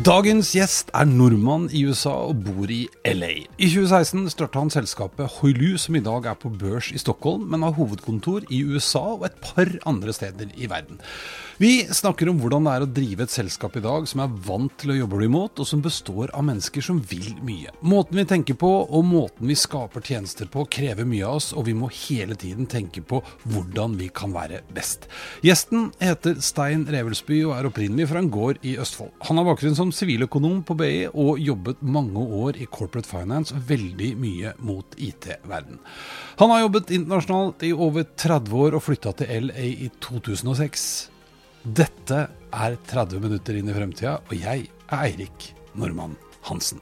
Dagens gjest er nordmann i USA og bor i LA. I 2016 starta han selskapet Hoilu, som i dag er på børs i Stockholm, men har hovedkontor i USA og et par andre steder i verden. Vi snakker om hvordan det er å drive et selskap i dag som er vant til å jobbe remote, og som består av mennesker som vil mye. Måten vi tenker på og måten vi skaper tjenester på krever mye av oss, og vi må hele tiden tenke på hvordan vi kan være best. Gjesten heter Stein Revelsby og er opprinnelig fra en gård i Østfold. Han har bakgrunn som siviløkonom på BI og jobbet mange år i corporate finance, veldig mye mot IT-verden. Han har jobbet internasjonalt i over 30 år og flytta til LA i 2006. Dette er 30 minutter inn i fremtida, og jeg er Eirik Normann Hansen.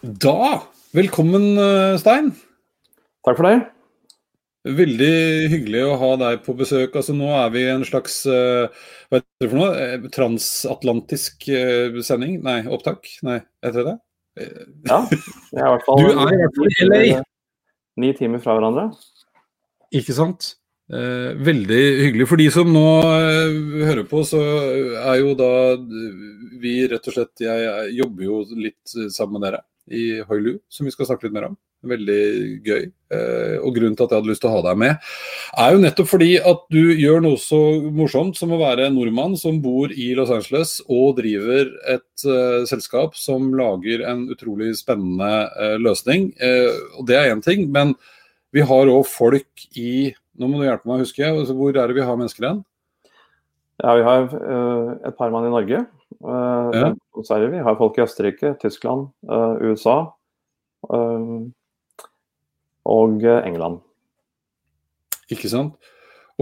Da, velkommen eh, Stein. Takk for det. Veldig hyggelig å ha deg på besøk. Altså, nå er vi i en slags uh, hva heter det for noe? Eh, transatlantisk sending? Nei, opptak? Nei, heter det det? Ja. Jeg er i hvert fall, du er i hvert fall i LA. Ni timer fra hverandre. Ikke sant? Eh, veldig hyggelig. For de som nå eh, hører på, så er jo da vi rett og slett Jeg, jeg jobber jo litt sammen med dere i Hoilu, som vi skal snakke litt mer om. Veldig gøy. Eh, og grunnen til at jeg hadde lyst til å ha deg med, er jo nettopp fordi at du gjør noe så morsomt som å være en nordmann som bor i Los Angeles og driver et eh, selskap som lager en utrolig spennende eh, løsning. Uh, og det er én ting, men vi har òg folk i nå må du hjelpe meg å huske. Altså, hvor er det vi har mennesker igjen? Ja, Vi har uh, et par mann i Norge. Uh, ja. Så er det vi har folk i Østerrike, Tyskland, uh, USA og England. Ikke sant.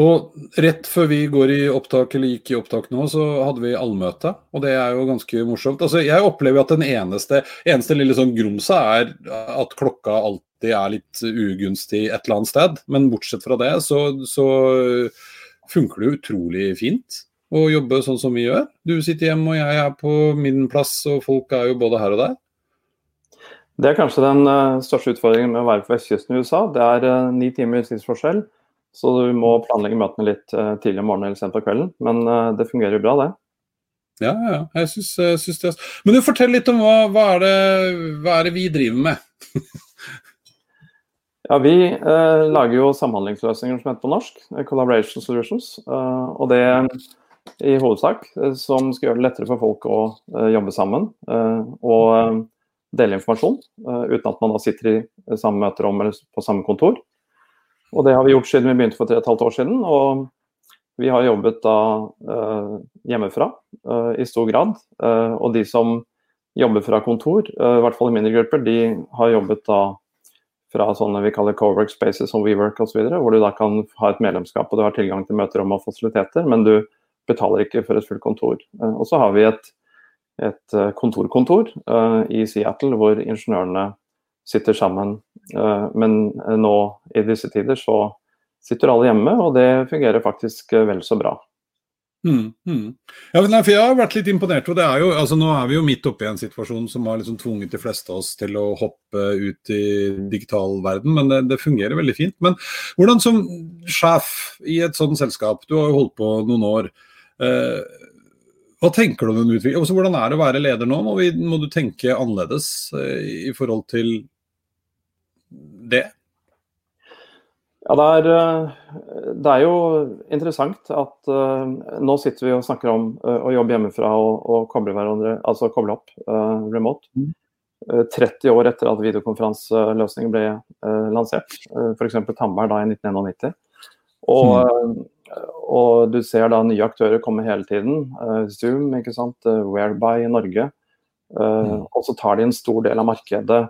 Og rett før vi går i opptak, eller gikk i opptak nå, så hadde vi allmøte. Og det er jo ganske morsomt. Altså, jeg opplever at den eneste, eneste lille sånn grumsa er at klokka alltid er litt ugunstig et eller annet sted. Men bortsett fra det, så, så funker det utrolig fint å jobbe sånn som vi gjør. Du sitter hjemme og jeg er på min plass, og folk er jo både her og der. Det er kanskje den uh, største utfordringen med å være på vestkysten i USA. Det er uh, ni timer tidsforskjell, så du må planlegge møtene litt uh, tidlig om morgenen eller sent på kvelden. Men det fungerer jo bra, det. Ja, ja. Jeg syns, syns det. Men du, fortell litt om hva, hva, er det, hva er det vi driver med? Ja, Vi eh, lager jo samhandlingsløsninger som heter på norsk, eh, Collaboration Solutions. Eh, og det i hovedsak eh, som skal gjøre det lettere for folk å eh, jobbe sammen eh, og dele informasjon, uten at man da sitter i samme møterom eller på samme kontor. Og Det har vi gjort siden vi begynte for tre og et halvt år siden. og Vi har jobbet da hjemmefra i stor grad. og de som jobber fra kontor, i hvert fall i mindre grupper, de har jobbet da fra sånne vi kaller co-work spaces som WeWork osv., hvor du da kan ha et medlemskap og du har tilgang til møterom og fasiliteter, men du betaler ikke for et fullt kontor. Eh, og så har vi et, et eh, kontorkontor i Seattle hvor ingeniørene sitter sammen. Uh, men nå i disse tider så sitter alle hjemme, og det fungerer faktisk vel så bra. Mm, mm. Ja, for Jeg har vært litt imponert. og det er jo, altså Nå er vi jo midt oppe i en situasjon som har liksom tvunget de fleste av oss til å hoppe ut i digital verden, men det, det, fungerer veldig fint. Men hvordan som sjef i et sånt selskap, du har jo holdt på noen år. Eh, hva tenker du om den utviklingen? også hvordan er det å være leder nå? Må, vi, må du tenke annerledes eh, i forhold til det? Ja, det er, eh, det er, jo interessant at uh, nå sitter vi og snakker om uh, å jobbe hjemmefra og, og koble hverandre, altså koble opp uh, remote. Mm. 30 år etter at videokonferanseløsningen ble lansert, uh, f.eks. Tandberg da i 1991. Og, mm. og du ser da nye aktører komme hele tiden. Zoom, ikke sant? Whereby i Norge. Mm. Og så tar de en stor del av markedet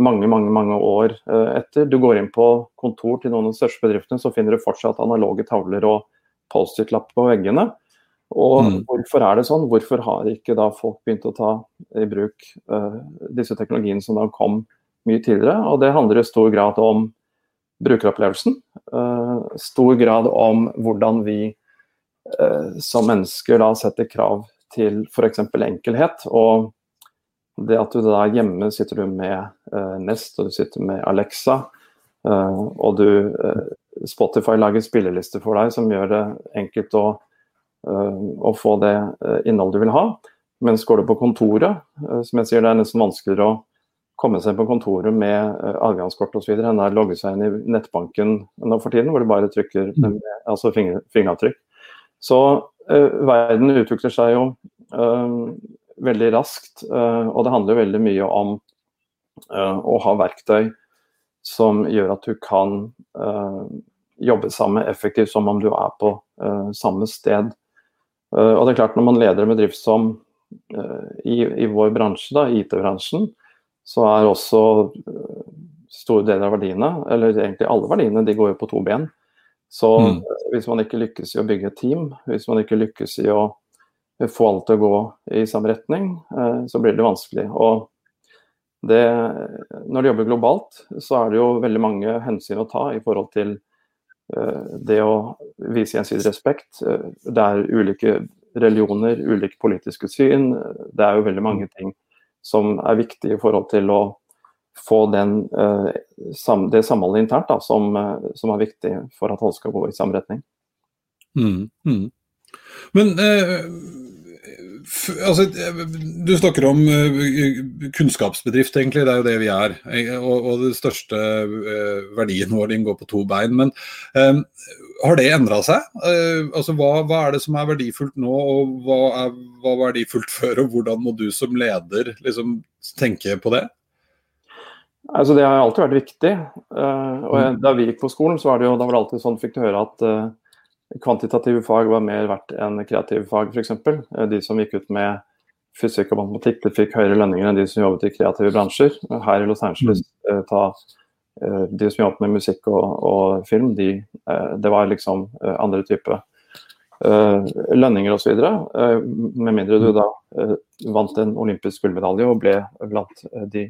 mange mange, mange år etter. Du går inn på kontor til noen av de største bedriftene, så finner du fortsatt analoge tavler og Post-It-lapp på veggene. Og mm. hvorfor er det sånn? Hvorfor har ikke da folk begynt å ta i bruk uh, disse teknologiene som da kom mye tidligere? Og det handler i stor grad om brukeropplevelsen. Uh, stor grad om hvordan vi uh, som mennesker da setter krav til f.eks. enkelhet. Og det at du da hjemme sitter du med Nest og du sitter med Alexa, og du Spotify lager spillelister for deg som gjør det enkelt å å få det innholdet du vil ha. Mens går du på kontoret, som jeg sier, det er nesten vanskeligere å komme seg på kontoret med adgangskort osv. enn å logge seg inn i nettbanken nå for tiden, hvor du bare trykker med, altså finger, fingeravtrykk. Så uh, verden utvikler seg jo uh, veldig raskt, uh, og det handler veldig mye om å ha verktøy som gjør at du kan jobbe sammen effektivt som om du er på samme sted. Eh, og det er klart Når man leder en bedrift som eh, i, i vår bransje, IT-bransjen, så er også eh, store deler av verdiene, eller egentlig alle verdiene, de går jo på to ben. Så mm. hvis man ikke lykkes i å bygge et team, hvis man ikke lykkes i å få alt til å gå i samme retning, så blir det vanskelig. Og det, når du jobber globalt, så er det jo veldig mange hensyn å ta i forhold til Eh, det å vise gjensidig respekt. Eh, det er ulike religioner, ulike politiske syn. Det er jo veldig mange ting som er viktig i forhold til å få den, eh, det samholdet internt da, som, som, er viktig for at alle skal gå i samme retning. Mm, mm. Men eh, altså, du snakker om uh, kunnskapsbedrift, egentlig. Det er jo det vi er. Og, og den største uh, verdien vår går på to bein. Men eh, har det endra seg? Eh, altså, hva, hva, er det som er verdifullt nå, og hva, er, hva var verdifullt før? Og hvordan må du som leder liksom, tenke på det? Altså, det har alltid vært viktig. og jeg, Da vi gikk på skolen, så var det jo, da var det alltid sånn, fikk du høre at kvantitative fag var mer verdt enn kreative fag, f.eks. Eh, de som gikk ut med fysikk og matematikk, de fikk høyere lønninger enn de som jobbet i kreative bransjer. Her i Los Angeles, mm. Eh, ta, eh, de som jobbet med musikk og, og film, de, det var liksom andre type lønninger osv. Med mindre du da vant en olympisk gullmedalje og ble blant de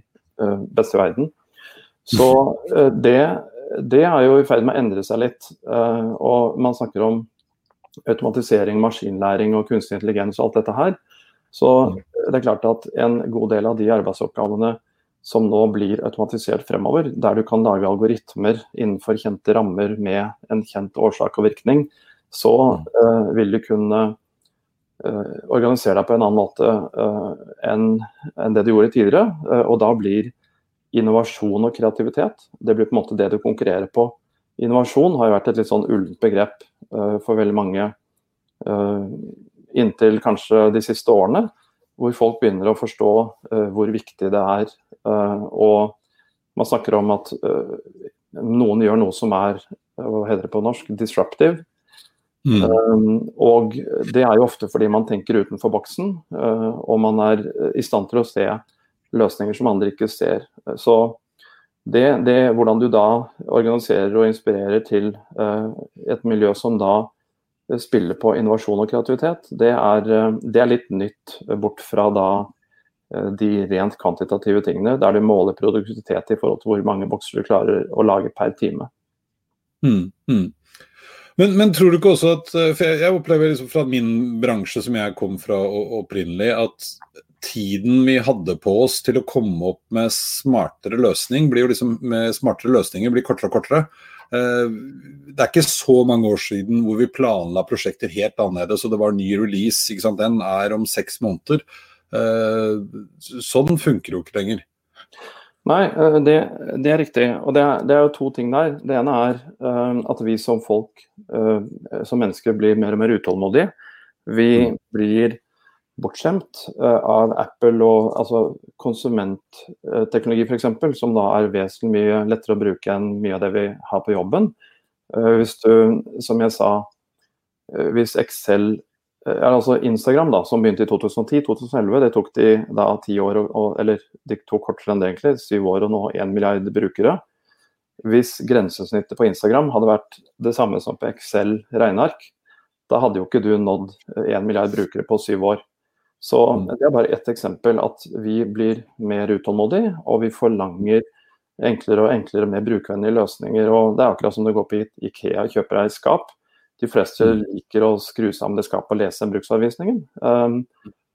beste i verden. Så det det er jo i ferd med å endre seg litt. Eh, og man snakker om automatisering, maskinlæring og kunstig intelligens og alt dette her. Så det er klart at en god del av de arbeidsoppgavene som nå blir automatisert fremover, der du kan lage algoritmer innenfor kjente rammer med en kjent årsak og virkning, så uh, vil du kunne uh, organisere deg på en annen måte uh, enn en det du gjorde tidligere. og da blir innovasjon og kreativitet. Det blir på en måte det du konkurrerer på. Innovasjon har jo vært et litt sånn ullent begrep uh, for veldig mange uh, inntil kanskje de siste årene, hvor folk begynner å forstå uh, hvor viktig det er. og man snakker om at noen gjør noe som er hva heter det på norsk, disruptive. Mm. Um, og det er jo ofte fordi man tenker utenfor boksen, og man er i stand til å se løsninger som andre ikke ser. Så det, det, hvordan du da organiserer og inspirerer til uh, et miljø som da spiller på innovasjon og kreativitet, det er, uh, det er litt nytt bort fra da uh, de rent kvantitative tingene, der du måler produktivitet i forhold til hvor mange bokser du klarer å lage per time. Mm, mm. Men, men, tror du ikke også at for Jeg opplever liksom fra min bransje som jeg kom fra opprinnelig, at tiden vi hadde på oss til å komme opp med smartere løsning, blir jo liksom, med smartere løsninger blir kortere og kortere. Eh, det er ikke så mange år siden hvor vi planla prosjekter helt annerledes, og det var ny release. ikke sant? Den er om seks måneder. Eh, sånn funker jo ikke lenger. Nei, eh, det, det er riktig. Og det er, det er, jo to ting der. Det ene er at vi som folk, som mennesker, blir mer og mer utålmodige. Vi mm. blir bortskjemt uh, av Apple og altså, konsumentteknologi f.eks., som da er vesentlig mye lettere å bruke enn mye av det vi har på jobben. Uh, hvis du, som jeg sa, hvis Excel altså Instagram, da, som begynte i 2010-2011, det tok de da ti år, og, eller de tok kortere enn det egentlig, syv år og nå én milliard brukere. Hvis grensesnittet på Instagram hadde vært det samme som på Excel regneark, da hadde jo ikke du nådd én milliard brukere på syv år. Så mm. det er bare ett eksempel at vi blir mer utålmodige, og vi forlanger enklere og enklere mer brukervennlige løsninger. og Det er akkurat som du går på Ikea og kjøper deg skap de fleste mm. liker å skru sammen det skapet og lese en bruksanvisningen. Um,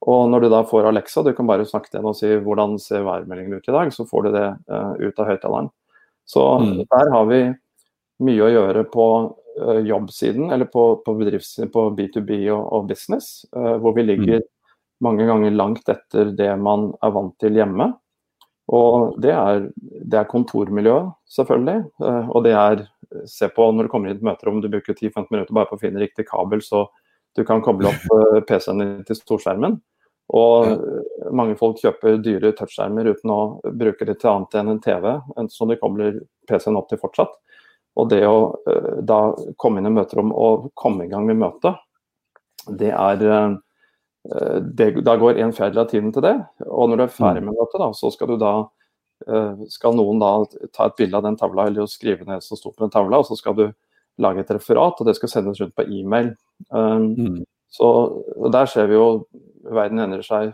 og når du da får Alexa, du kan bare snakke til henne og si hvordan ser værmeldingen ut i dag, så får du det uh, ut av høyttaleren. Så mm. der har vi mye å gjøre på uh, jobbsiden, eller på, på på B2B og, og business, uh, hvor vi ligger mm. Mange ganger langt etter det man er vant til hjemme. Og det er, det er kontormiljøet, selvfølgelig. og det er se på når du kommer inn i et møterom, du bruker 10-15 minutter bare på å finne riktig kabel, så du kan koble opp eh, PC-en din til storskjermen. Og mange folk kjøper dyre touchskjermer uten å bruke det til annet enn en TV, som de kobler PC-en opp til fortsatt. Og det å eh, da komme inn i møterom og komme i gang med møtet, det er eh, det, Da går en fjerdedel av tiden til det. Og når du er ferdig mm. med møtet, da, så skal du da Eh, skal noen da ta et bilde av den tavla eller skrive ned som sto på den tavla, og så skal du lage et referat, og det skal sendes rundt på e-mail. Um, mm. Så Der ser vi jo verden endrer seg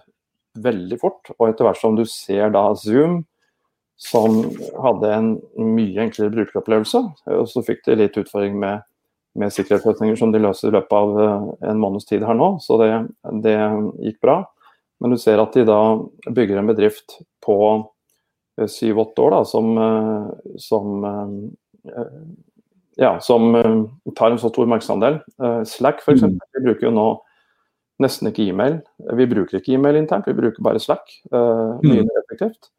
veldig fort. Og etter hvert som du ser da Zoom, som hadde en mye enklere brukeropplevelse, og så fikk de litt utfordring med, med sikkerhetsløsninger som de løser i løpet av eh, en måneds tid her nå, så det, det gikk bra. Men du ser at de da bygger en bedrift på Eh, syv-åtte år da, som, eh, som, ja, som tar en så stor markedsandel. Slack f.eks. Mm. Vi bruker jo nå nesten ikke e-mail. Vi bruker ikke e-mail internt, vi bruker bare Slack. Mye mm. mer effektivt.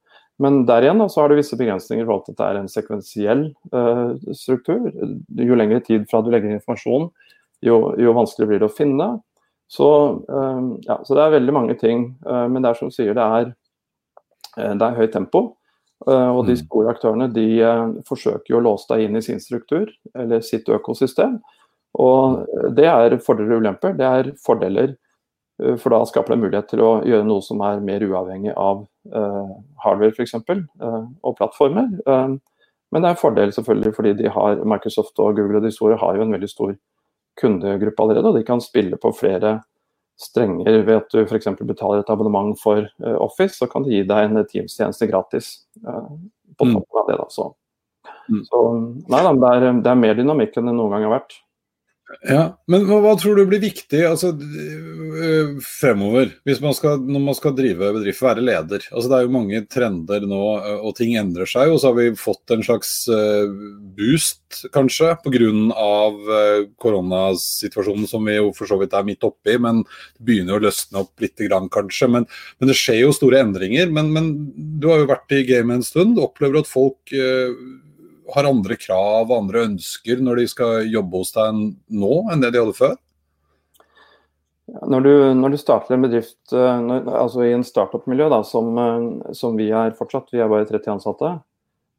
Men der igjen da, så har du visse begrensninger i forhold til at det er en sekvensiell uh, struktur. Jo lengre tid fra du legger inn informasjon, jo, jo vanskeligere blir det å finne. Så, uh, ja, så, det er veldig mange ting. Uh, men det er som du sier, det er, det er høyt tempo. Og de gode store aktørene de forsøker å låse deg inn i sin struktur eller sitt økosystem. Og det er fordeler og ulemper. Det er fordeler, for da skaper det mulighet til å gjøre noe som er mer uavhengig av uh, hardware f.eks. Uh, og plattformer. Uh, men det er en fordel selvfølgelig fordi de har, Microsoft og Google og de store har jo en veldig stor kundegruppe allerede, og de kan spille på flere strenger ved at du f.eks. betaler et abonnement for uh, Office, så kan de gi deg en Teams-tjeneste gratis på mm. toppen av det. Da. Så, mm. så nei, det, er, det er mer dynamikk enn det noen gang har vært. Ja, Men hva tror du blir viktig altså, øh, fremover, hvis man skal, når man skal drive bedrift, være leder? Altså, det er jo mange trender nå, øh, og ting endrer seg. Og så har vi fått en slags øh, boost, kanskje, pga. koronasituasjonen som vi jo for så vidt er midt oppi. Men det begynner å løsne opp litt, kanskje. Men, men, det skjer jo store endringer. Men, men du har jo vært i gamet en stund. Opplever at folk har andre krav og andre ønsker når de skal jobbe hos deg nå, enn det de hadde før? Når du, når du, starter en bedrift eh, når, altså i en startup-miljø, som, eh, som, vi er fortsatt, vi er bare 30 ansatte,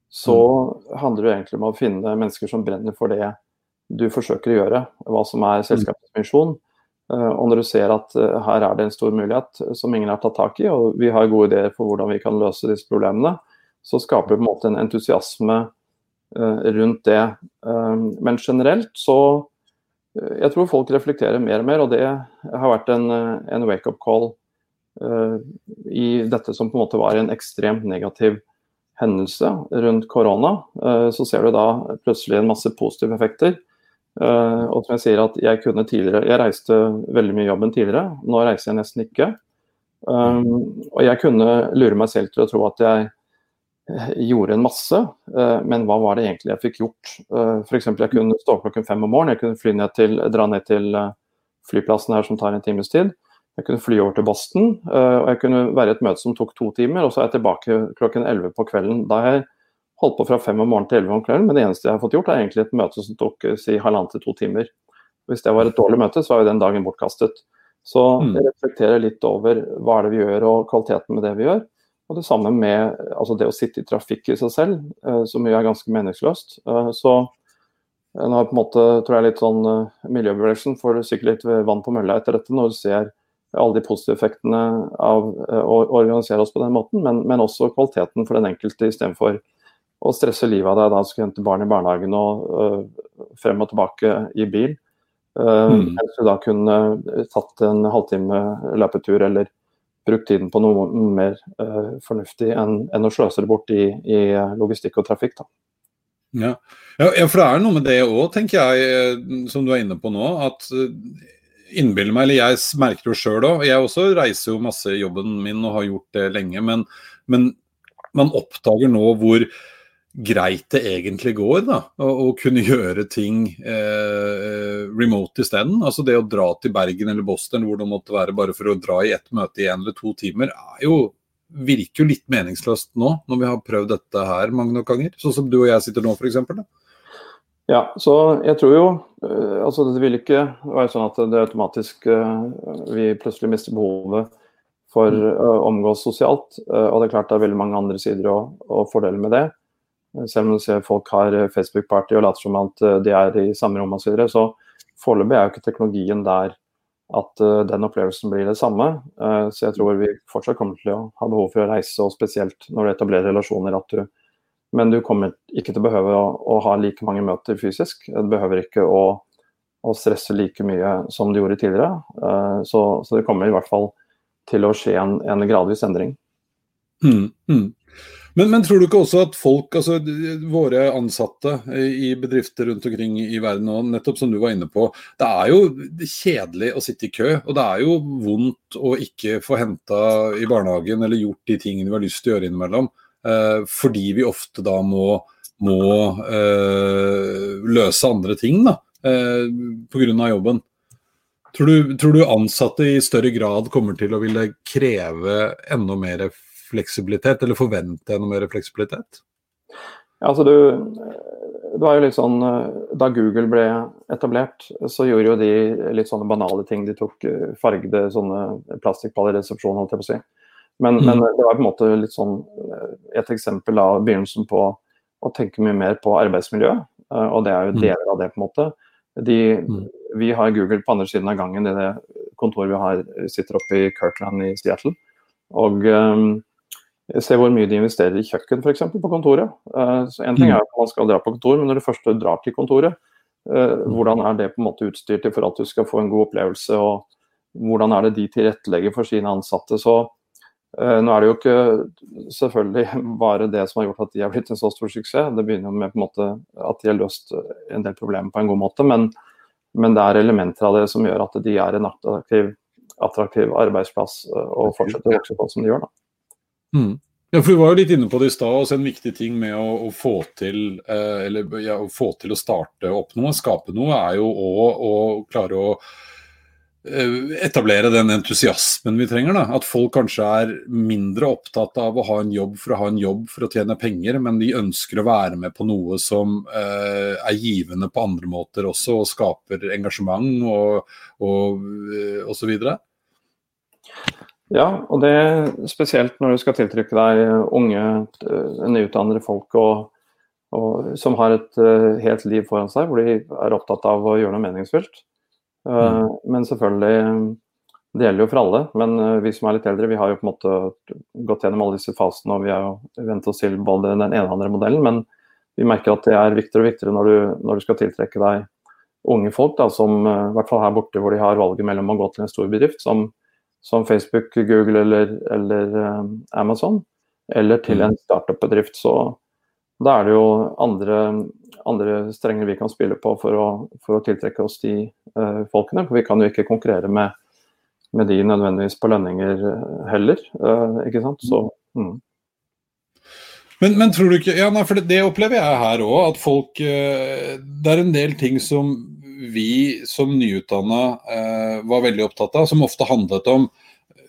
så mm. handler det egentlig om å finne mennesker som brenner for det du forsøker å gjøre, hva som er selskapets misjon. Eh, og når du ser at her er det en stor mulighet som ingen har tatt tak i, og vi har gode ideer for hvordan vi kan løse disse problemene, så skaper det på en måte en entusiasme rundt det. Eh, men generelt så eh, Jeg tror folk reflekterer mer og mer, og det har vært en, en wake-up call i dette som på en måte var en ekstremt negativ hendelse rundt korona. Så ser du da plutselig en masse positive effekter. Og som jeg sier at jeg kunne tidligere Jeg reiste veldig mye jobben tidligere, nå reiser jeg nesten ikke. Og jeg kunne lure meg selv til å tro at jeg gjorde en masse, eh, men hva var det egentlig jeg fikk gjort? Eh, F.eks. jeg kunne stå opp klokken fem om morgenen, jeg kunne fly ned til, dra ned til eh, flyplassen her som tar en times tid. Jeg kunne fly over til Boston, og jeg kunne være i et møte som tok to timer, og så er jeg tilbake klokken elleve på kvelden. Da har jeg holdt på fra fem om morgenen til elleve om kvelden, men det eneste jeg har fått gjort, er egentlig et møte som tok si, halvannen til to timer. Hvis det var et dårlig møte, så var jo den dagen bortkastet. Så mm. jeg reflekterer litt over hva er det vi gjør og kvaliteten med det vi gjør. Og det samme med altså det å sitte i trafikk i seg selv, eh, som jo er ganske meningsløst. Eh, så en har på en måte, tror jeg litt sånn Miljøbevegelsen får sikkert litt vann på mølla etter dette når du ser alle de positive effektene av å organisere oss på den måten, men, men også kvaliteten for den enkelte istedenfor å stresse livet av deg da du skal hente barn i barnehagen og frem og tilbake i bil. Uh, mm. Mens du da kunne tatt en halvtime løpetur eller brukt tiden på noe mer uh, fornuftig enn, enn, å sløse det bort i, i logistikk og trafikk. da. Ja. ja. for det er noe med det òg, tenker jeg, som du er inne på nå. At innbiller meg, eller jeg merker jo sjøl òg. Jeg også reiser jo masse i jobben min og har gjort det lenge. Men, men man oppdager nå hvor greit det egentlig går da, å, å kunne gjøre ting eh, remote isteden. Altså det å dra til Bergen eller Boston hvor det måtte være bare for å dra i ett møte i en eller to timer, er jo, virker jo litt meningsløst nå, når vi har prøvd dette her mange nok ganger. Sånn som du og jeg sitter nå, f.eks. Ja, så jeg tror jo uh, altså Det vil ikke være sånn at det automatisk uh, vi plutselig mister behovet for å uh, omgås sosialt. og det er klart det er veldig mange andre sider å, og fordele med det. Selv om du ser folk har Facebook-party og later som at de er i samme rom osv. Så, videre, så foreløpig er jo ikke teknologien der at uh, den opplevelsen blir det samme. Uh, så jeg tror vi fortsatt kommer til å ha behov for å reise, og spesielt når du etablerer relasjoner. at du Men du kommer ikke til å behøve å, å ha like mange møter fysisk. Du behøver ikke å, å stresse like mye som du gjorde tidligere. Uh, så, så, det kommer i hvert fall til å skje en, en gradvis endring. Mm, mm. Men, men, tror du ikke også at folk, altså våre ansatte i bedrifter rundt omkring i verden, og nettopp som du var inne på, det er jo kjedelig å sitte i kø. Og det er jo vondt å ikke få henta i barnehagen eller gjort de tingene vi har lyst til å gjøre innimellom. Eh, fordi vi ofte da må, må eh, løse andre ting da, eh, pga. jobben. Tror du, tror du ansatte i større grad kommer til å ville kreve enda mer fleksibilitet, eller forvente noe mer fleksibilitet? Ja, altså du, det var jo litt sånn, Da Google ble etablert, så gjorde jo de litt sånne banale ting. De tok eh, fargede sånne plastikkballer i resepsjonen, holdt jeg på å si. Men, mm. men, det var på en måte litt sånn eh, et eksempel av begynnelsen på å tenke mye mer på arbeidsmiljø. Eh, og det er jo mm. deler av det, på en måte. De, mm. Vi har Google på andre siden av gangen i det kontoret vi har, sitter oppe i Kirkland i Seattle. Og um, Se hvor mye de investerer i kjøkken f.eks. på kontoret. Uh, så en ting er mm. at man skal dra på kontor, men når du først drar til kontoret, uh, hvordan er det på en måte utstyrt for at du skal få en god opplevelse, og hvordan er det de tilrettelegger for sine ansatte. Så uh, nå er det jo ikke selvfølgelig bare det som har gjort at de har blitt en så stor suksess. Det begynner med på en måte at de har løst en del problemer på en god måte, men, men det er elementer av det som gjør at de er en attraktiv, attraktiv arbeidsplass og fortsetter å vokse på som de gjør. da. Mm. Ja, for Du var jo litt inne på det i stad. også En viktig ting med å, å, få til, eh, eller, ja, å få til å starte opp noe, skape noe, er jo å, å klare å eh, etablere den entusiasmen vi trenger. da, At folk kanskje er mindre opptatt av å ha en jobb for å ha en jobb for å tjene penger, men de ønsker å være med på noe som eh, er givende på andre måter også, og skaper engasjement og, og, eh, så videre. Ja, og det spesielt når du skal tiltrykke deg unge, eh, nyutdannede folk og, og, som har et uh, helt liv foran seg, hvor de er opptatt av å gjøre noe meningsfylt. Uh, mm. Men selvfølgelig, det gjelder jo for alle. Men uh, vi som er litt eldre, vi har jo på en måte gått gjennom alle disse fasene, og vi har jo vent oss til både den ene og andre modellen. Men vi merker at det er viktigere og viktigere når du, når du skal tiltrekke deg unge folk, da, som i hvert fall her borte hvor de har valget mellom å gå til en stor bedrift som som Facebook, Google eller, eller uh, Amazon, eller til en mm. startup-bedrift. Så da er det jo andre, andre strenger vi kan spille på for å, for å tiltrekke oss de uh, folkene. For vi kan jo ikke konkurrere med, med de nødvendigvis på lønninger eh, heller, uh, ikke sant. Så, mm. Men, men, tror du ikke ja, nei, for det, det opplever jeg her òg, at folk Det er en del ting som vi som nyutdanna eh, var veldig opptatt av, som ofte handlet om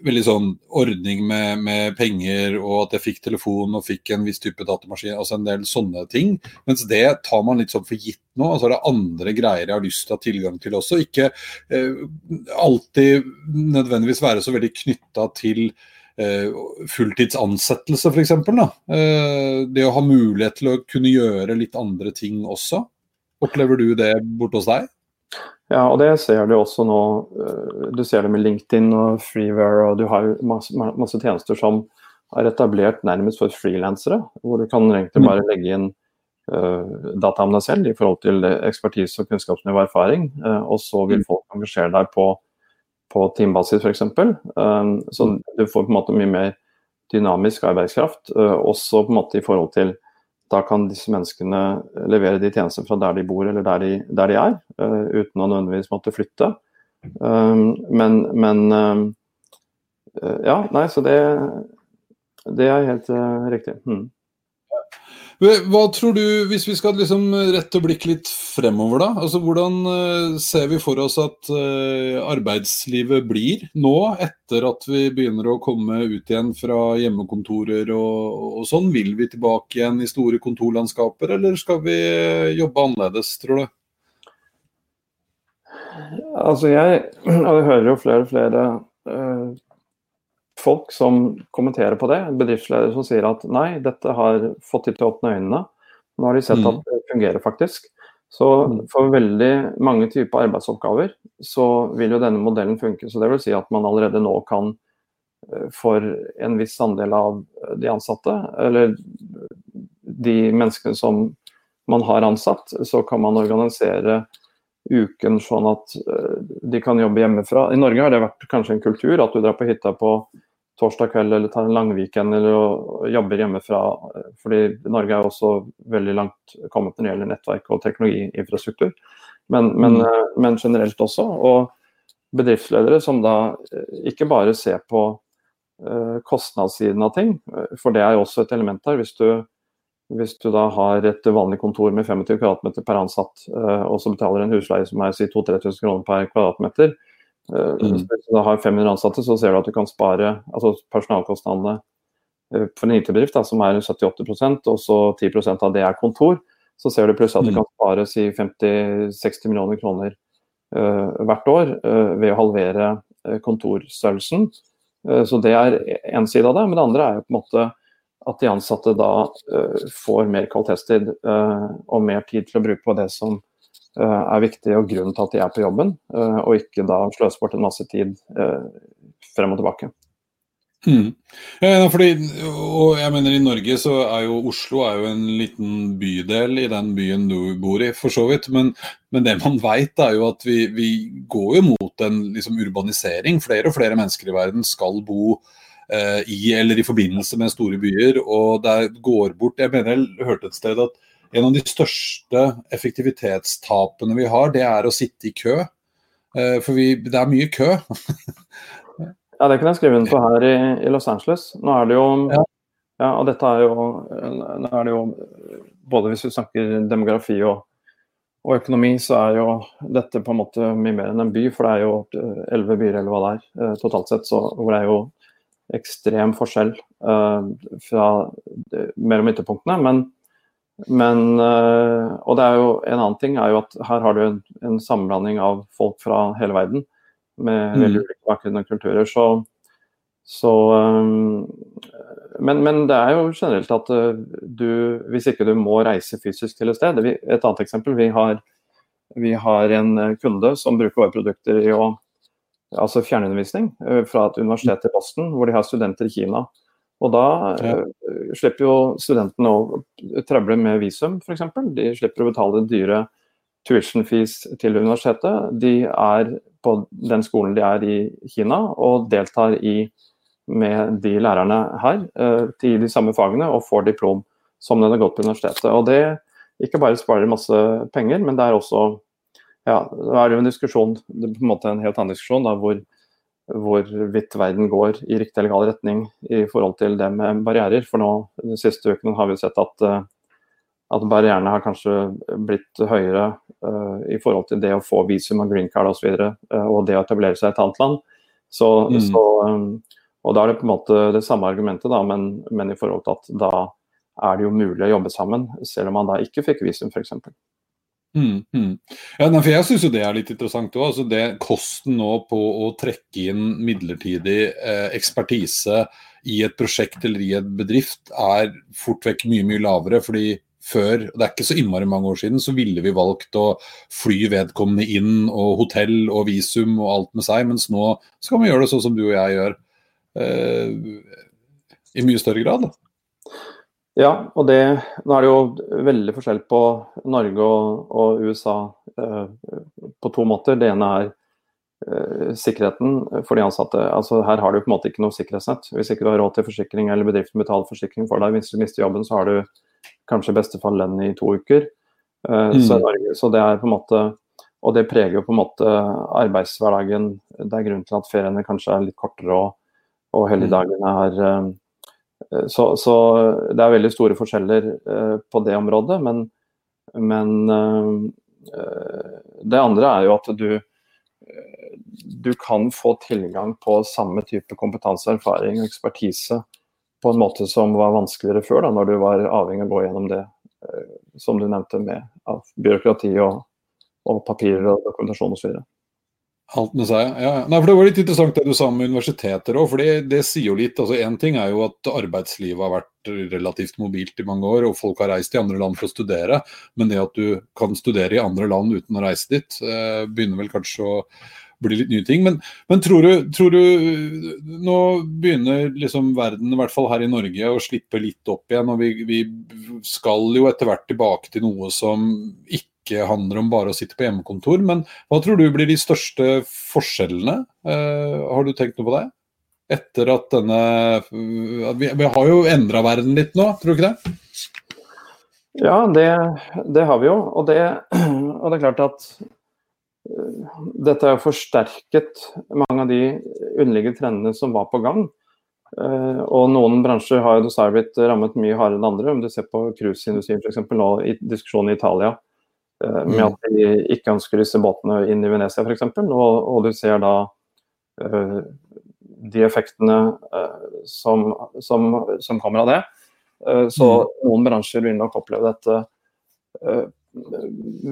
veldig sånn ordning med, med, penger, og at jeg fikk telefon og fikk en viss type datamaskin, altså en del sånne ting. Mens det tar man litt sånn for gitt nå. altså Det er andre greier jeg har lyst til å ha tilgang til også. Ikke eh, alltid nødvendigvis være så veldig knytta til eh, fulltidsansettelse, f.eks. Eh, det å ha mulighet til å kunne gjøre litt andre ting også. Opplever du det borte hos deg? Ja, og det ser du også nå. Eh, du ser det med LinkedIn og Freeware, og du har masse, masse tjenester som er etablert nærmest for frilansere. Hvor du kan egentlig bare legge inn uh, data om deg selv i forhold til ekspertise og kunnskapsnivå og erfaring. Uh, og så vil folk engasjere deg på, på teambasis f.eks. Um, så du får på en måte mye mer dynamisk arbeidskraft. Uh, også på en måte i forhold til da kan disse menneskene levere de tjenestene fra der de bor eller der de, der de er, uh, uten å nødvendigvis måtte flytte. Um, men, men uh, ja, nei, så det, det er helt uh, riktig. Mm. Hva tror du, hvis vi skal liksom rette blikket litt fremover, da. Altså, hvordan uh, ser vi for oss at uh, arbeidslivet blir nå, etter at vi begynner å komme ut igjen fra hjemmekontorer og, og sånn? Vil vi tilbake igjen i store kontorlandskaper, eller skal vi jobbe annerledes, tror du? Altså, jeg, jeg hører jo flere og flere folk som kommenterer på det. Bedriftsledere som sier at nei, dette har fått de til å åpne øynene. Nå har de sett at mm. det fungerer faktisk. Så mm. for veldig mange typer arbeidsoppgaver så vil jo denne modellen funke. Så det vil si at man allerede nå kan eh, for en viss andel av de ansatte, eller de menneskene som man har ansatt, så kan man organisere uken sånn at eh, de kan jobbe hjemmefra. I Norge har det vært kanskje en kultur at du drar på hytta på torsdag kveld eller tar en langweekend eller jobber hjemmefra. fordi Norge er også veldig langt kommet når det gjelder nettverk og teknologiinfrastruktur. Men, men, mm. Eh, men, generelt også. Og bedriftsledere som da eh, ikke bare ser på uh, kostnadssiden av ting, for det er jo også et element her. Hvis du, hvis du da har et vanlig kontor med 25 kvadratmeter per ansatt, og så betaler en husleie som er si 2000-3000 kroner per kvadratmeter, Eh, mm. Hvis du har 500 ansatte, så ser du at du kan spare altså personalkostnadene eh, for en IT-bedrift som er 78% og så 10% av det er kontor, så ser du plutselig at du mm. kan spare si 50-60 millioner kroner uh, hvert år uh, ved å halvere uh, så det er én side av det. Men det andre er jo på en måte at de ansatte da får mer kvalitetstid og mer tid til å bruke på det som er viktig og grunnen til at de er på jobben, eh, og ikke da sløse bort en masse tid eh, frem og tilbake. Mm. Ja, fordi, og jeg mener I Norge så er jo Oslo er jo en liten bydel i den byen du bor i, for så vidt. Men, men det man vet er jo at vi, vi går jo mot en liksom, urbanisering. Flere og flere mennesker i verden skal bo eh, i eller i forbindelse med store byer. Og det går bort Jeg mener jeg hørte et sted at en av de største effektivitetstapene vi har, det er å sitte i kø. Eh, for vi, det er mye kø. ja, det kan jeg skrive under på her i, i, Los Angeles. Nå er det jo ja. ja. og dette er jo, nå er det jo Både hvis vi snakker demografi og, og, økonomi, så er jo dette på en måte mye mer enn en by. For det er jo elleve byer eller hva det er eh, totalt sett, så, hvor det er jo ekstrem forskjell uh, fra mellom ytterpunktene. Men men, eh, og det er jo En annen ting er jo at her har du en, en sammenblanding av folk fra hele verden med mm. veldig ulike bakgrunner og kulturer. Så, så um, men, men, det er jo generelt at du, hvis ikke du må reise fysisk til et sted Et annet eksempel. Vi har, vi har en kunde som bruker våre produkter i å, altså fjernundervisning fra et universitet i Boston, hvor de har studenter i Kina. Og da ja. uh, slipper jo studentene å trøble med visum, f.eks. De slipper å betale dyre tuition fees til universitetet. De er på den skolen de er i Kina og deltar i med de lærerne her uh, til de samme fagene og får diplom som den har gått på universitetet. Og det ikke bare sparer masse penger, men det er også ja, Da er jo en diskusjon, det er på en måte en helt annen diskusjon da, hvor hvorvidt verden går i riktig eller gal retning i forhold til det med barrierer. For nå de siste ukene har vi sett at, eh, at barrierene har kanskje blitt høyere uh, i forhold til det å få visum og green card osv. Og, uh, og det å etablere seg i et annet land. Så, mm. så, um, og da er det på en måte det samme argumentet, da, men, men, i forhold til at da er det jo mulig å jobbe sammen, selv om man da ikke fikk visum f.eks. Mm, mm. Ja, for Jeg syns det er litt interessant òg. Altså kosten nå på å trekke inn midlertidig eh, ekspertise i et prosjekt eller i et bedrift er fort vekk mye mye lavere. fordi før, og det er ikke så innmari mange år siden, så ville vi valgt å fly vedkommende inn, og hotell og visum og alt med seg, mens nå skal vi gjøre det sånn som du og jeg gjør. Eh, I mye større grad. Ja, og det, nå er det jo veldig forskjell på Norge og, og USA eh, på to måter. Det ene er eh, sikkerheten for de ansatte. Altså, her har du på en måte ikke noe sikkerhetsnett. Hvis ikke du har råd til forsikring eller bedriften betaler forsikring for deg, hvis du mister jobben, så har du kanskje i beste fall lønn i to uker. Eh, mm. så, så, det er på en måte Og det preger jo på en måte arbeidshverdagen. Det er grunnen til at feriene kanskje er litt kortere og, og helligdagene er uh, så, så, det er veldig store forskjeller uh, på det området. Men, men det andre er jo at du du kan få tilgang på samme type kompetanse, erfaring og ekspertise på en måte som var vanskeligere før, da, når du var avhengig av å gå gjennom det eh, som du nevnte med byråkrati og, og, papirer og dokumentasjon osv. Alt med seg, ja. Nei, for Det var litt interessant det du sa med universiteter òg, det, sier jo litt. altså Én ting er jo at arbeidslivet har vært relativt mobilt i mange år, og folk har reist i andre land for å studere. Men det at du kan studere i andre land uten å reise dit, eh, begynner vel kanskje å bli litt nye ting. Men, men tror, du, tror, du, Nå begynner liksom verden, i hvert fall her i Norge, å slippe litt opp igjen. og vi, vi skal jo etter hvert tilbake til noe som ikke handler om bare å sitte på hjemmekontor. Men hva tror du blir de største forskjellene? Uh, har du tenkt noe på det? Etter at denne Vi, vi har jo endra verden litt nå, tror du ikke det? Ja, det, det har vi jo. Og det, og det er klart at dette har forsterket mange av de underliggende trendene som var på gang. Uh, og noen bransjer har jo dessverre blitt rammet mye hardere enn andre. Om du ser på cruiseindustrien f.eks. nå i diskusjonen i Italia med mm. at de ikke ønsker disse båtene inn i Venezia f.eks. Og, og du ser da uh, de effektene som, som, som, kommer av det. så mm. noen bransjer vil nok oppleve dette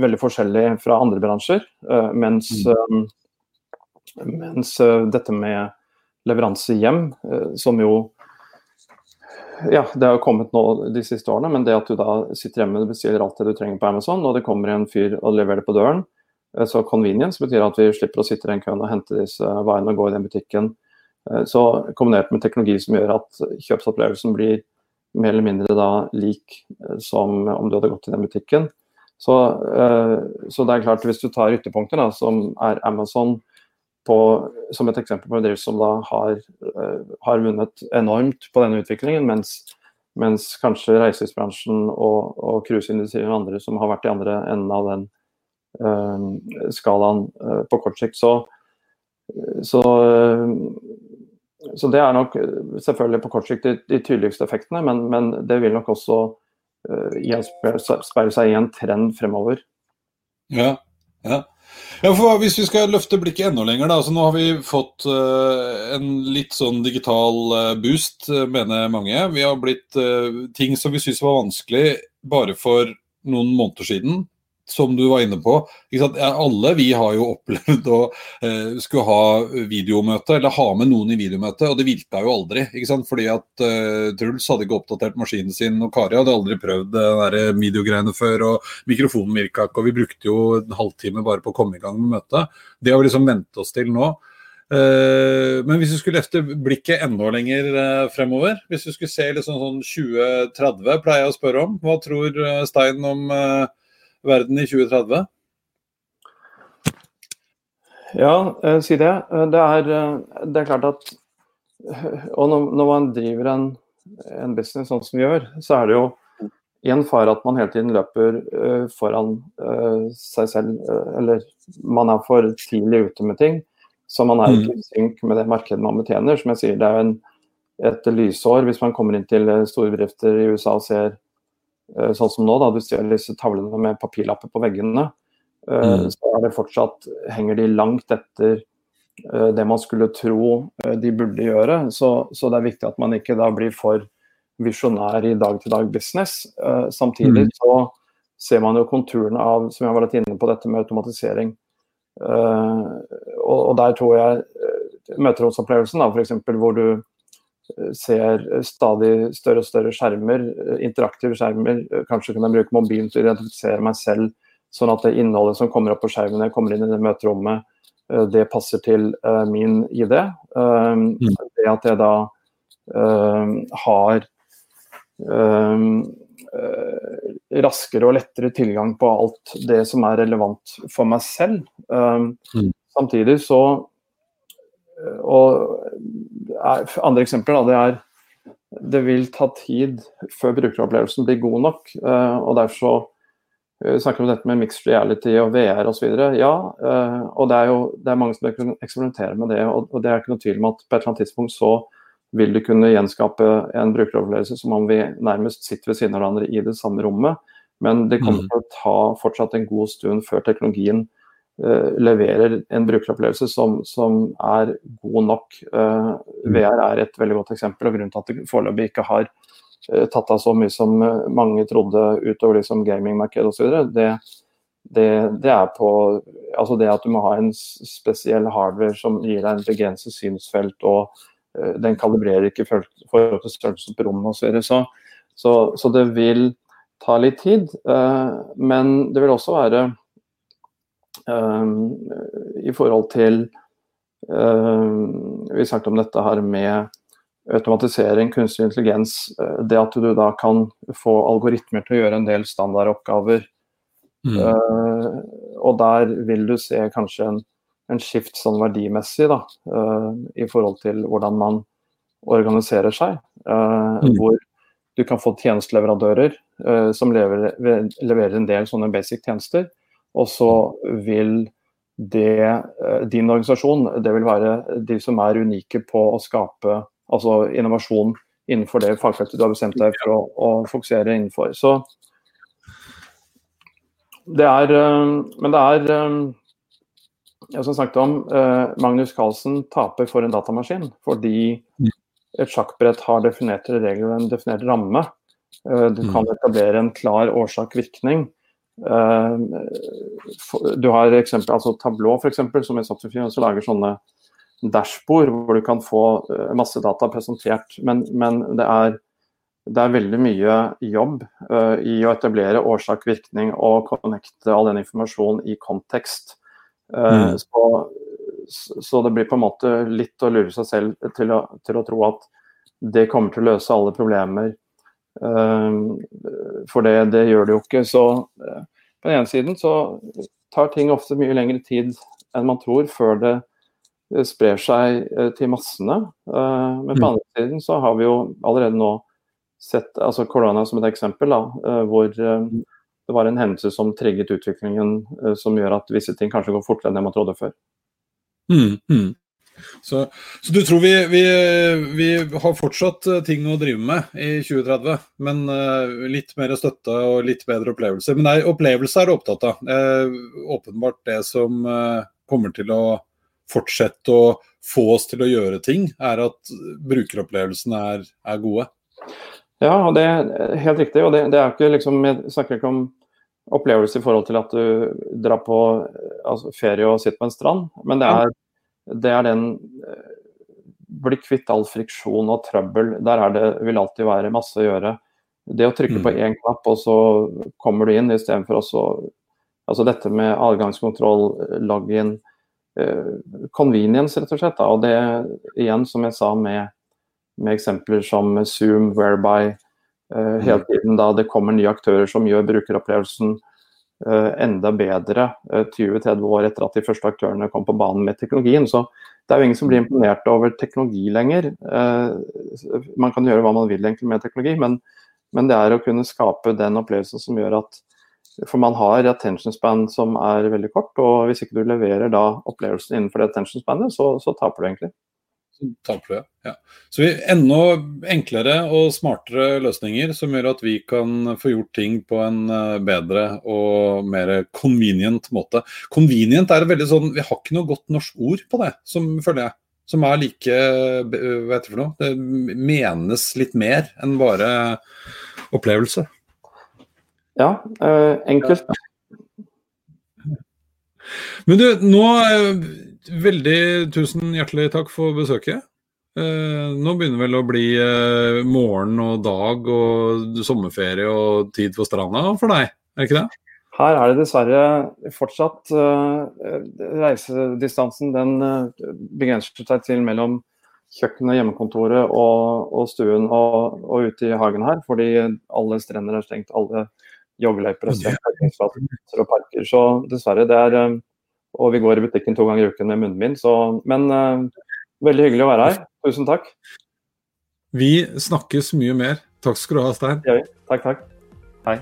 veldig forskjellig fra andre bransjer. Eh, mens, mm. Eh, mens eh, dette med leveranse hjem, som jo ja, det har kommet nå de siste årene, men det at du da sitter hjemme og bestiller alt det du trenger på Amazon, og det kommer en fyr og leverer det på døren, så convenience betyr at vi slipper å sitte i den køen og hente disse varene og gå i den butikken. Så kombinert med teknologi som gjør at kjøpsopplevelsen blir mer eller mindre da lik som om du hadde gått i den butikken, så, så, det er klart, hvis du tar ytterpunkter, da, som er Amazon på, som et eksempel på en bedrift som da har, uh, har, vunnet enormt på denne utviklingen, mens, mens kanskje reiselivsbransjen og, og cruiseindustrien og andre som har vært i andre enden av den uh, skalaen på kort sikt, så, så, så, det er nok selvfølgelig på kort sikt de, de tydeligste effektene, men, men det vil nok også gjenspeile seg i en trend fremover. Ja, ja. Ja, for Hvis vi skal løfte blikket enda lenger, da. Altså, nå har vi fått uh, en litt sånn digital uh, boost, mener mange. Vi har blitt uh, ting som vi syntes var vanskelig bare for noen måneder siden, som du var inne på. Alle vi har jo opplevd å eh, skulle ha videomøte, eller ha med noen i videomøte, og det virka jo aldri. Fordi at eh, Truls hadde ikke oppdatert maskinen sin, og Kari hadde aldri prøvd det videogreiene før, og mikrofonen virka ikke, og vi brukte jo en halvtime bare på å komme i gang med møtet. Det har vi liksom vent oss til nå. Eh, men hvis vi skulle løfte blikket enda lenger eh, fremover, hvis vi skulle se liksom sånn 2030, pleier jeg å spørre om. Hva tror eh, Stein om verden i 2030? Ja, eh, si det. Eh, det er, eh, det er klart at Og når man driver en, en, business sånn som vi gjør, så er det jo en fare at man hele tiden løper foran seg selv. Eller man er for tidlig ute med ting. Så man er ikke i synk med det markedet man betjener. Som jeg sier, det er en, et lysår hvis man kommer inn til store bedrifter i USA og ser sånn som nå, da du ser disse tavlene med papirlapper på veggene, eh, mm. så er det fortsatt, henger de langt etter eh, det man skulle tro de burde gjøre. Så, så, det er viktig at man ikke da blir for visjonær i dag-til-dag-business. Samtidig mm. så ser man jo konturene av, som jeg var litt inne på, dette med automatisering. Og, og der tror jeg møteromsopplevelsen, f.eks. hvor du ser stadig større og større skjermer, interaktive skjermer. Kanskje kan jeg bruke mobilen til å identifisere meg selv, sånn at det innholdet som kommer opp på skjermen når jeg kommer inn i det møterommet, det passer til min ID. Mm. Det at jeg da har raskere og lettere tilgang på alt det som er relevant for meg selv. Mm. Samtidig så og andre eksempler da, det er det vil ta tid før brukeropplevelsen blir god nok. Uh, og Derfor så uh, snakker vi om dette med mixed reality og VR osv. Ja, og det er jo det er mange som eksperimenterer med det. Og, det er ikke noe tvil om at på et eller annet tidspunkt så vil du kunne gjenskape en brukeropplevelse som om vi nærmest sitter ved siden av hverandre i det samme rommet. Men det kommer mm. til å ta fortsatt en god stund før teknologien Eh, leverer en brukeropplevelse som, som, er god nok. Eh, mm. VR er et veldig godt eksempel, og grunnen til at det foreløpig ikke har eh, tatt av så mye som mange trodde utover liksom gamingmarkedet osv. Det, det, det er på altså det at du må ha en spesiell hardware som gir deg en begrenset synsfelt, og den kalibrerer ikke i forhold til størrelsen på rommet osv. Så, så, så det vil ta litt tid. Men det vil også være I forhold til vi Vi snakket om dette her med automatisering, kunstig intelligens. Uh, det at du da kan få algoritmer til å gjøre en del standardoppgaver. Mm. Og der vil du se kanskje en, en skift sånn verdimessig da, i forhold til hvordan man organiserer seg. Mm. Hvor du kan få tjenesteleverandører som lever, leverer en del sånne basic tjenester. Og så vil det, eh, din organisasjon, det vil være de som er unike på å skape altså innovasjon innenfor det fagfeltet du har bestemt deg for å, å fokusere innenfor. Så det er eh, Men det er eh, jeg som snakket om, Magnus Carlsen taper for en datamaskin fordi et sjakkbrett har definerte regler og en definert ramme. Du kan mm. etablere en klar årsak-virkning. Uh, du har eksempel, altså Tablå, for eksempel, som i Software også lager sånne dashbord hvor du kan få uh, masse data presentert. Men, men det, er, det, er, veldig mye jobb uh, i å etablere årsak-virkning og connecte all den informasjonen i kontekst. Mm. Så, så, det blir på en måte litt å lure seg selv til å, til å tro at det kommer til å løse alle problemer for det, det, gjør det jo ikke. Så eh, på den ene siden så tar ting ofte mye lengre tid enn man tror før det eh, sprer seg eh, til massene. Men på den mm. andre siden så har vi jo allerede nå sett altså korona som et eksempel, da, hvor det var en hendelse som trigget utviklingen som gjør at visse ting kanskje går fortere enn det man trodde før. Mm, mm. Så, så, du tror vi, vi, vi, har fortsatt eh, ting å drive med i 2030, men uh, litt mer støtte og litt bedre opplevelser. Men nei, opplevelse er du opptatt av. Uh, åpenbart det som uh, kommer til å fortsette å få oss til å gjøre ting, er at brukeropplevelsene er, er gode. Ja, og det er helt riktig. og det, det er ikke liksom, Jeg snakker ikke om opplevelse i forhold til at du drar på altså, ferie og sitter på en strand, men det er det er den eh, Bli kvitt all friksjon og trøbbel. Der er det, vil alltid være masse å gjøre. Det å trykke mm. på én knapp, og så kommer du inn, istedenfor også Altså dette med adgangskontroll, login, eh, convenience, rett og slett. Da. Og det igjen, som jeg sa med, med eksempler som Zoom, Whereby, eh, hele mm. tiden da det kommer nye aktører som gjør brukeropplevelsen enda bedre 20-30 eh, år etter at de første aktørene kom på banen med teknologien. Så det er jo ingen som blir imponert over teknologi lenger. Eh, man kan gjøre hva man vil egentlig med teknologi, men, men det er å kunne skape den opplevelsen som gjør at For man har attention span som er veldig kort, og hvis ikke du leverer da opplevelsen innenfor det attention spanet, så, så taper du egentlig. Taper Ja. Så vi enda enklere og smartere løsninger som gjør at vi kan få gjort ting på en eh, bedre og mer convenient måte. Convenient er veldig sånn Vi har ikke noe godt norsk ord på det, som føler jeg. Som er like Hva heter det for noe? Det menes litt mer enn bare opplevelse. Ja, øh, enkelt. Men du, nå Veldig tusen hjertelig takk for besøket. Eh, nå begynner vel å bli eh, morgen og dag og sommerferie og tid for stranda for deg, er det ikke det? Her er det dessverre fortsatt uh, Reisedistansen den begrenser seg til mellom kjøkkenet, hjemmekontoret og, og stuen og, og, ute i hagen her. Fordi alle strender er stengt, alle joggeløyper er stengt, og parker. Så dessverre, det er Og vi går i butikken to ganger i uken med munnbind, så Men veldig hyggelig å være her. Tusen takk. Vi snakkes mye mer. Takk skal du ha, Stein. Ja, takk, takk. Hei.